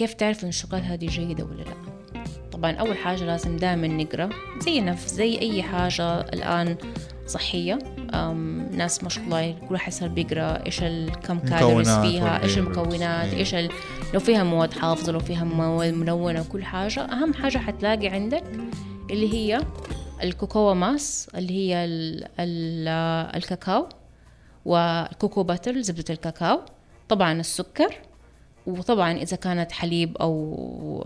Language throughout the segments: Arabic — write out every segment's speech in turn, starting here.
كيف تعرف إن الشوكولاتة هذه جيدة ولا لا؟ طبعا أول حاجة لازم دائما نقرأ زي نفس زي أي حاجة الآن صحية. أم ناس ما شاء الله كل واحد صار بيقرأ إيش الكم calories فيها إيش المكونات إيش ال... لو فيها مواد حافظة لو فيها مواد ملونه وكل حاجة. أهم حاجة حتلاقي عندك اللي هي ال cocoa mass اللي هي ال ال الكاكاو وال cocoa butter زبدة الكاكاو. طبعا السكر. وطبعا إذا كانت حليب أو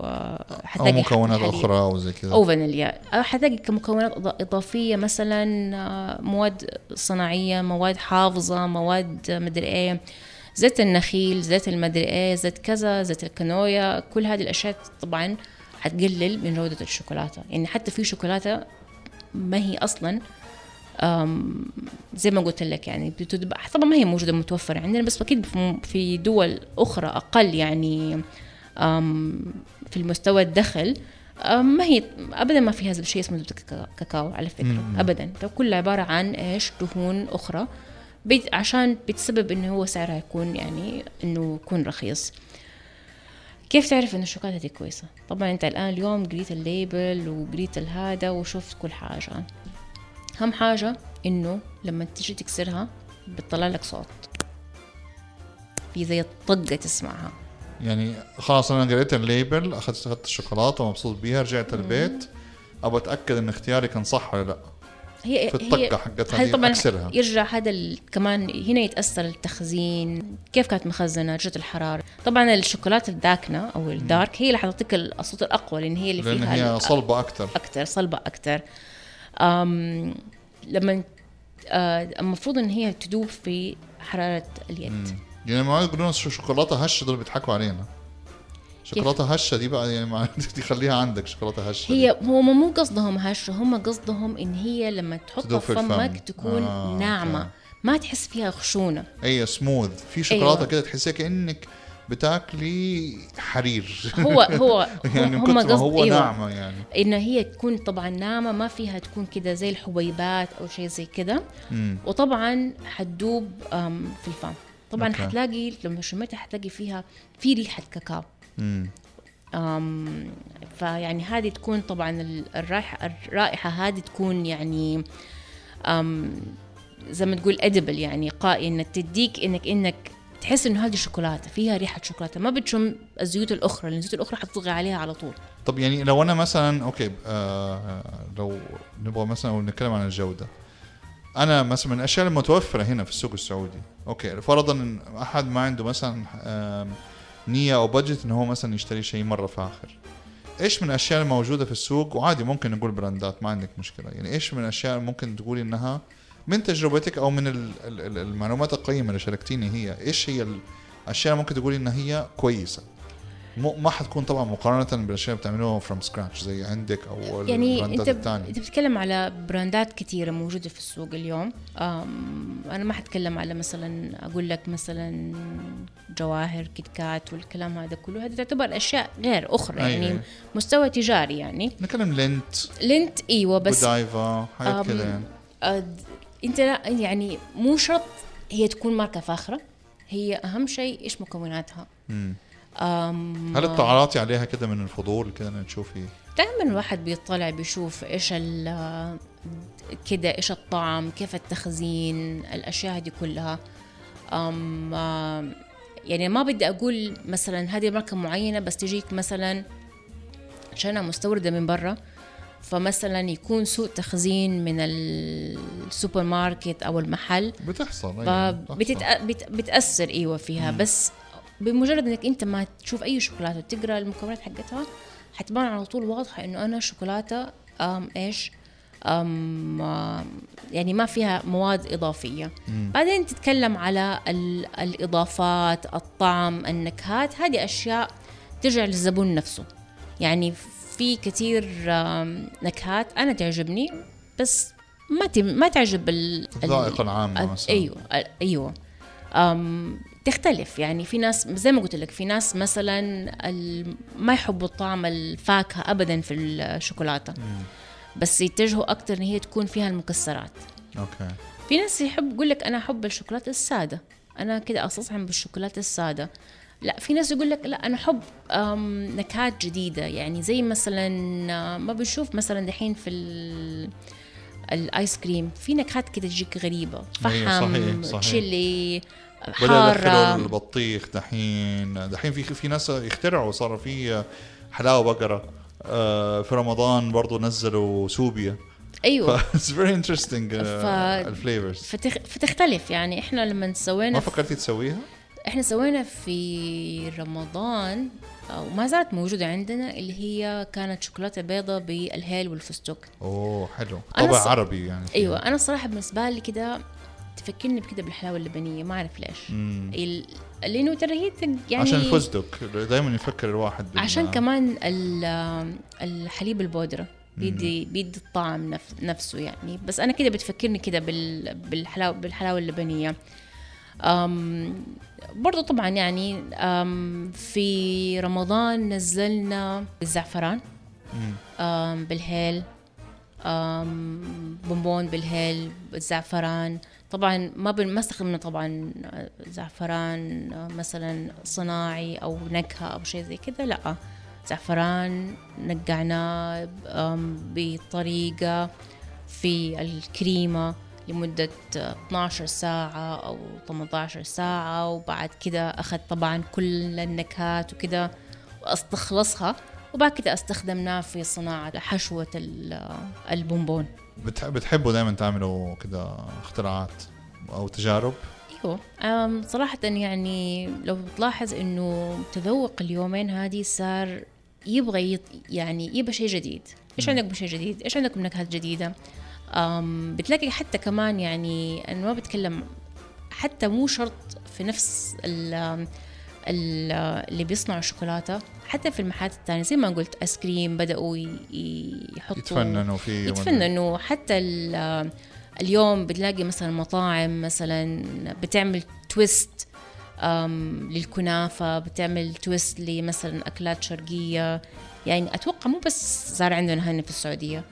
حتلاقي أو مكونات حليب. أخرى أو زي كذا. أو فانيليا. حتلاقي كمكونات إضافية مثلا مواد صناعية مواد حافظة مواد مدري إيه زيت النخيل زيت المدري إيه زيت كذا زيت الكانويا كل هذه الأشياء طبعا حتقلل من جوده الشوكولاتة. يعني حتى في شوكولاتة ما هي أصلا زي ما قلت لك يعني بتذبح طبعا ما هي موجودة متوفرة عندنا بس أكيد في دول أخرى أقل يعني في المستوى الدخل ما هي ابدا ما في هذا الشيء اسمه كاكاو على فكرة مم. ابدا. كله عبارة عن إيش؟ دهون أخرى بيت عشان بتسبب إنه هو سعرها يكون يعني إنه يكون رخيص. كيف تعرف ان الشوكولاتة دي كويسة؟ طبعا أنت الآن اليوم قريت الليبل وقريت الهذا وشفت كل حاجة. أهم حاجة إنه لما تيجي تكسرها بتطلع لك صوت. في زي الطقة تسمعها. يعني خلاص أنا قريت الليبل أخذت أخذت الشوكولاتة ومبسوط بيها رجعت البيت. أبغى أتأكد إن اختياري كان صح ولا لأ. هي في الطقة حقتها طبعا أكسرها. يرجع هذا كمان هنا يتأثر التخزين كيف كانت مخزنة درجة الحرارة. طبعا الشوكولاتة الداكنة أو الدارك هي اللي حتعطيك الصوت الأقوى لأن هي اللي لأن فيها هي صلبة أكثر أكثر صلبة أكثر لما آه، المفروض إن هي تدوب في حرارة اليد مم. يعني ما يقولون شوكولاتة هشة دول بيضحكوا علينا شوكولاتة هشة دي بقى يعني ما دي خليها عندك شوكولاتة هشة هي. هم مو قصدهم هشة هم قصدهم إن هي لما تحطها في فمك تكون آه ناعمة أوكي. ما تحس فيها خشونة أي سموث في شوكولاتة أيوة. كده تحسيها كأنك بتاكلي حرير. هو هو يعني هم قصد هو إيوه. ناعمة يعني. إن هي تكون طبعا ناعمة ما فيها تكون كده زي الحبيبات أو شيء زي كده. وطبعا حتدوب في الفم طبعا أوكي. حتلاقي لما شميتها حتلاقي فيها في ريحة كاكاو. أم فيعني هذه تكون طبعا الرائحة الرائحة هذه تكون يعني أم زي ما تقول edible يعني قائي انك تديك انك إنك تحس إنه هذه شوكولاته فيها ريحة شوكولاتة ما بتشم الزيوت الأخرى لأن الزيوت الأخرى حتطغي عليها على طول. طب يعني لو أنا مثلا أوكي آه لو نبغى مثلا نتكلم عن الجودة. أنا مثلا من الأشياء المتوفرة هنا في السوق السعودي أوكي فرضا إن أحد ما عنده مثلا آه نية أو budget إنه هو مثلا يشتري شيء مرة فاخر إيش من الأشياء الموجودة في السوق؟ وعادي ممكن نقول براندات ما عندك مشكلة. يعني إيش من الأشياء ممكن تقولي إنها من تجربتك أو من المعلومات القيمة اللي شاركتيني هي إيش هي الاشياء ممكن تقولي انها هي كويسة؟ ما حتكون طبعا مقارنة بالأشياء اللي بتعملوها from scratch زي عندك أو يعني أنت التانية. أنت بتتكلم على براندات كثيره موجودة في السوق اليوم. أنا ما حتكلم على مثلا أقول لك مثلا جواهر كيت كات والكلام هذا كله. هذه تعتبر أشياء غير أخرى أيه. يعني مستوى تجاري يعني. نتكلم لينت لينت إيوه بس جودايفا حاجات كذا يعني. انت يعني مو شرط هي تكون ماركة فاخرة. هي أهم شيء إيش مكوناتها. هل اطلعتي عليها كده من الفضول كده تشوفي؟ دائما الواحد بيطلع بيشوف إيش كده إيش الطعم كيف التخزين الأشياء هذه كلها. أم يعني ما بدي أقول مثلا هذه ماركة معينة بس تجيك مثلا عشانها مستوردة من برا. فمثلا يكون سوء تخزين من السوبر ماركت أو المحل. بتحصل أيوة بتأثر أيوه فيها. مم. بس بمجرد إنك أنت ما تشوف أي شوكولاتة وتقرا المكونات حقتها حتبان على طول واضحة إنه أنا شوكولاتة أم إيش؟ أم يعني ما فيها مواد إضافية. مم. بعدين تتكلم على الإضافات الطعم النكهات. هذه أشياء ترجع للزبون نفسه. يعني في كثير نكهات. أنا تعجبني بس ما ما تعجب الذائقه العامة مثلا. أيوه أيوه. تختلف. يعني في ناس زي ما قلت لك في ناس مثلا ما يحبوا طعم الفاكهة ابدا في الشوكولاتة. بس يتجهوا أكثر إن هي تكون فيها المكسرات. أوكي. في ناس يحب يقول لك أنا أحب الشوكولاتة السادة. أنا كده استصعب بالشوكولاتة السادة. لا في ناس يقول لك لا أنا احب نكهات جديدة. يعني زي مثلا آه، ما بنشوف مثلا دحين في ال- الآيس كريم في نكهات كده تجيك غريبة. أيوة، فحم صحيح،. تشيلي حارة. البطيخ دحين. دحين في في ناس يخترعوا صار في حلاوة بقرة. آه، في رمضان برضو نزلوا سوبيا. أيوه. it's very interesting ال flavors فتخ... فتختلف يعني. إحنا لما ما سوينا فكرتي تسويها؟ إحنا سوينا في رمضان أو ما زالت موجودة عندنا اللي هي كانت شوكولاتة بيضة بالهيل والفستق. أوه حلو. أنا طبع ص- عربي يعني فيها. أيوه أنا الصراحه بالنسبة لي كده تفكرني بكده بالحلاوة اللبنية ما أعرف ليش. ال... لأنه ترى هي يعني عشان الفستق دائما يفكر الواحد بال- عشان كمان ال- الحليب البودرة بيدي بيدي الطعم نف نفسه يعني. بس أنا كده بتفكرني كده بال بالحلاوه بالحلاوة اللبنية. أم برضو طبعا يعني في رمضان نزلنا الزعفران بالهيل أم بونبون بالهيل الزعفران. طبعا ما بن ما استخدمنا طبعا زعفران مثلا صناعي أو نكهة أو شيء زي كذا لا. زعفران نقعناه بطريقة في الكريمة. لمدة 12 ساعة أو 18 ساعة وبعد كده أخذ طبعا كل النكهات وكده وأستخلصها وبعد كده أستخدمناه في صناعة حشوة ال- البونبون. بتح- بتحبوا دائما تعملوا كده اختراعات أو تجارب؟ أيوه. صراحة يعني لو بتلاحظ إنه تذوق اليومين هذه صار يبغى. يعني يبغى شيء جديد. إيش عندكم شيء جديد؟ إيش عندكم نكهات جديدة؟ بتلاقي حتى كمان يعني أنا ما بتكلم حتى مو شرط في نفس ال ال- اللي بيصنعوا الشوكولاتة حتى في المحلات الثانية زي ما قلت آيس كريم ي- يحطوا يتفننوا فيه يتفننوا. حتى ال- اليوم بتلاقي مثلا مطاعم مثلا بتعمل تويست أم، للكنافة بتعمل twist لمثلا أكلات شرقية. يعني أتوقع مو بس صار عندنا هنا في السعودية.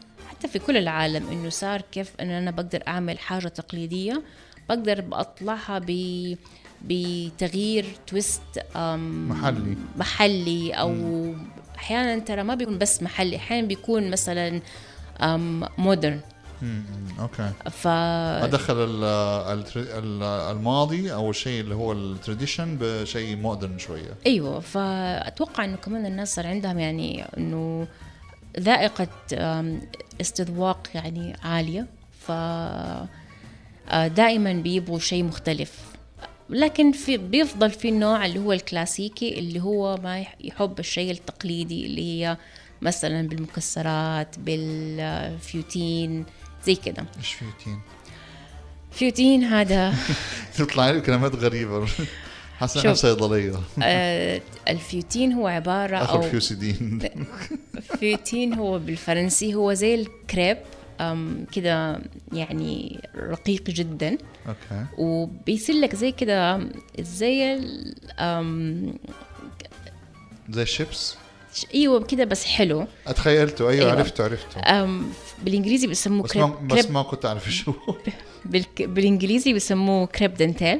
حتى في كل العالم إنه صار كيف إنه أنا بقدر أعمل حاجة تقليدية بقدر بأطلعها ب بتغيير twist محلي. محلي أو أحيانا ترى ما بيكون بس محلي أحيانا بيكون مثلا modern أوكي. ف ادخل الماضي أو الشيء اللي هو ال tradition بشيء modern شوية. أيوه فأتوقع إنه كمان الناس صار عندهم يعني إنه ذائقة أم، استذواق يعني عالية. ف آه، دائما بيبغوا شيء مختلف. لكن في بيفضل في النوع اللي هو الكلاسيكي اللي هو ما يح- يحب الشيء التقليدي اللي هي مثلا بالمكسرات بال feuilletine زي كده. إيش feuilletine؟ feuilletine هذا. تطلع لي كلمات غريبة. انها صيدليه آه، ال feuilletine هو عبارة اخذ أو فيوسيدين. feuilletine هو بالفرنسي هو زي الكريب كده يعني رقيق جدا. أوكي. وبيصير لك زي كده زي ال- زي الشيبس؟ إيوه كده بس حلو. أتخيلته. أيوه, أيوة. عرفته عرفته. أم بالإنجليزي بيسموه كريب, بس ما كنت أعرف شو. بالإنجليزي بيسموه crêpe dentelle.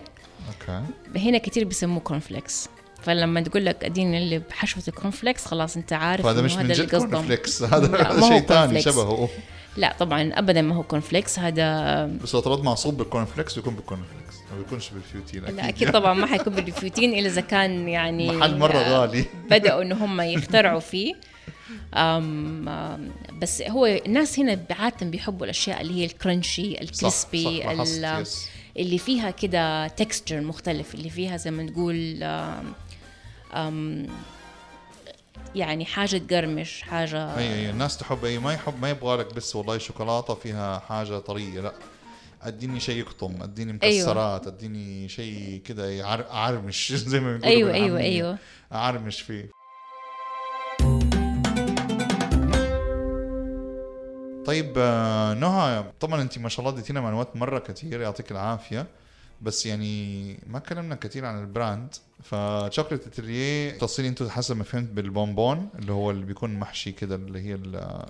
okay هنا كتير بيسموه cornflakes فلما تقول لك اديني اللي بحشوة ال cornflakes خلاص أنت عارف إنه مش من هذا جد. cornflakes هذا شيء ثاني. شبهه لا طبعا ابدا ما هو cornflakes هذا بس لو طلعت معصوب بال cornflakes بيكون بال cornflakes ما بيكونش بال feuilletine أكيد لا أكيد طبعا ما حيكون بال feuilletine إلا إذا كان يعني محل مرة آه، غالي. بدأوا ان هم يخترعوا فيه أم أم، بس هو الناس هنا عاده بيحبوا الأشياء اللي هي ال crunchy ال crispy صح yes. اللي فيها كده texture مختلف اللي فيها زي ما أم يعني حاجة تقرمش حاجة أي أي الناس تحب أي ما يحب ما يبغى لك بس والله شوكولاتة فيها حاجة طرية لا أديني شيء يقطم أديني أيوة. مكسرات أديني شيء كده اقرمش زي ما بيقولوا أيوه أيوه بالعامية. أيوه اقرمش فيه طيب آه، نهى طبعا انت ما شاء الله أديتينا معلومات مرة كثير يعطيك العافية. بس يعني ما كلمنا كثير عن ال brand ف Chocolate Atelier تصير أنتم حسب ما فهمت بالبونبون اللي هو اللي بيكون محشي كده اللي هي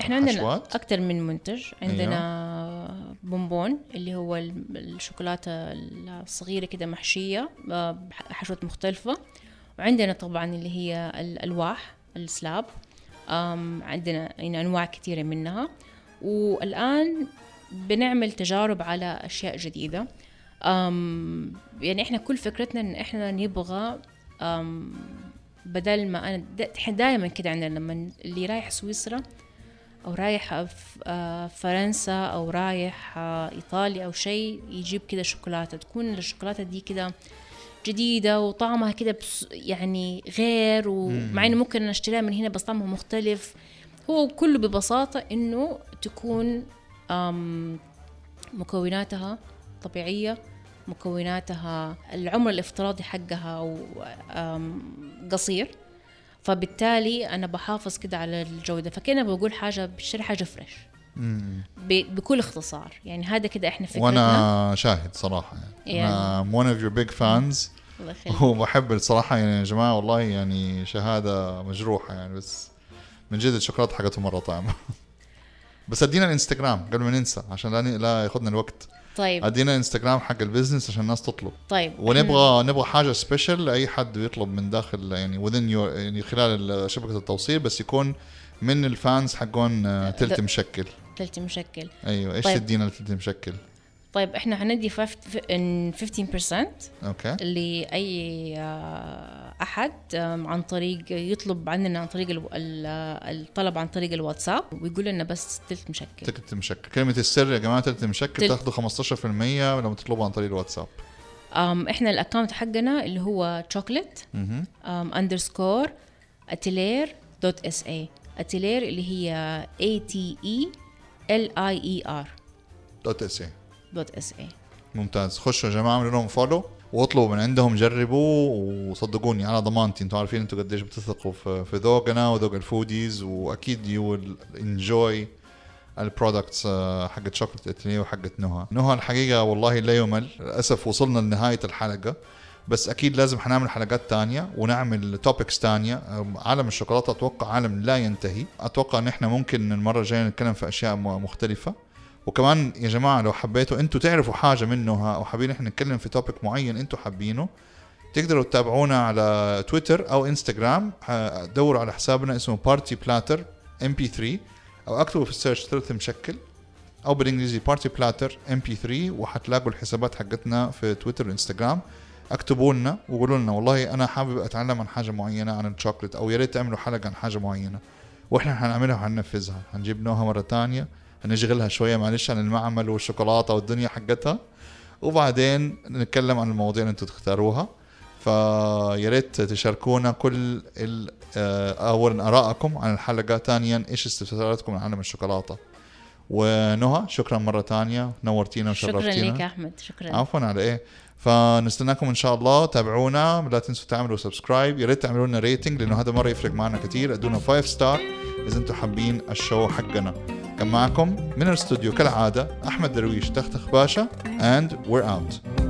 إحنا عندنا الحشوات. أكثر من منتج. عندنا بونبون اللي هو ال- الشوكولاتة الصغيرة كده محشية آه، بحشوات مختلفة. وعندنا طبعا اللي هي الألواح السلاب. عندنا يعني أنواع كثيرة منها. والآن بنعمل تجارب على أشياء جديدة. أم يعني إحنا كل فكرتنا إن إحنا نبغى أم بدل ما أنا دائما كده عندنا لما اللي رايح سويسرا أو رايح آه، فرنسا أو رايح آه، إيطاليا أو شيء يجيب كده شوكولاتة. تكون الشوكولاتة دي كده جديدة وطعمها كده يعني غير ومع إنه ممكن نشتريها من هنا بس طعمها مختلف. هو كله ببساطة إنه تكون مكوناتها طبيعية مكوناتها العمر الافتراضي حقها قصير. فبالتالي أنا بحافظ كده على الجودة. فكنا بقول حاجة بشتري حاجة فريش بكل اختصار. يعني هذا كده إحنا فكرتنا. وأنا شاهد صراحة. يعني, يعني. أنا one of your big fans. وبحب الصراحة يعني يا جماعة والله يعني شهادة مجروحة يعني بس من جد الشوكولاتة حقته مرة طعمه بس ادينا الانستغرام قبل ما ننسى عشان لا لا ياخذنا الوقت. طيب. ادينا انستغرام حق ال business عشان الناس تطلب. طيب. ونبغى نبغى حاجة special لاي حد بيطلب من داخل يعني your يعني خلال شبكة التوصيل بس يكون من ال fans حقون تلت مشكل. تلت مشكل. أيوه إيش طيب. تدينا تلت مشكل؟ طيب إحنا هندي 15% okay. لأي آه، أحد عن طريق يطلب عننا عن طريق الطلب عن طريق الواتساب ويقول لنا بس تلت مشكل. تلت مشكل. كلمة السر يا جماعة تلت مشكل تاخذوا 15% لما تطلبوا عن طريق الواتساب. أم إحنا ال account حقنا اللي هو chocolate underscore atelier dot SA atelier اللي هي A T E L I E R dot SA dot SA. ممتاز. خشوا يا جماعة اعملوا لهم follow واطلبوا من عندهم جربوا وصدقوني على ضمانتي. أنتم عارفين أنتم قديش بتثقوا في ذوقنا وذوق ال foodies واكيد you enjoy ال products حقت Chocolate Atelier وحقت نهى نهى الحقيقة والله لا يمل. للأسف وصلنا لنهاية الحلقة. بس أكيد لازم حنعمل حلقات تانية ونعمل topics تانية. عالم الشوكولاتة أتوقع عالم لا ينتهي. أتوقع إن إحنا ممكن المرة الجاية نتكلم في أشياء مختلفة. وكمان يا جماعة لو حبيتوا أنتوا تعرفوا حاجة منه أو حابين إحنا نتكلم في topic معين أنتوا حابينه تقدروا تتابعونا على تويتر أو إنستغرام دوروا على حسابنا اسمه Party Platter MP 3 أو اكتبوا في ال search ثلث مشكل أو بالإنجليزي Party Platter MP 3 وحتلاقوا الحسابات حقتنا في تويتر وإنستغرام. اكتبوا لنا وقولوا لنا والله أنا حابب أتعلم عن حاجة معينة عن الشوكليت أو يا ريت تعملوا حلقة عن حاجة معينة. وإحنا حنعملها وحننفذها. حنجيب نهى مرة ثانية نشغلها شوية معلش عن المعمل والشوكولاتة والدنيا حقتها. وبعدين نتكلم عن المواضيع اللي أنتم تختاروها. فيا ريت تشاركونا كل آه، اولا آرائكم عن الحلقة ثانيا إيش استفساراتكم عن عالم الشوكولاتة. ونهى شكرا مرة ثانية نورتينا وشرفتينا. شكرا لك أحمد شكرا. عفوا على إيه. فنستناكم إن شاء الله تابعونا لا تنسوا تعملوا subscribe يا ريت تعملوا لنا rating لأنه هذا مرة يفرق معنا كثير ادونا 5 star إذا أنتم حابين ال show حقنا. كان معكم من الاستوديو كالعادة أحمد درويش تختخ باشا and we're out.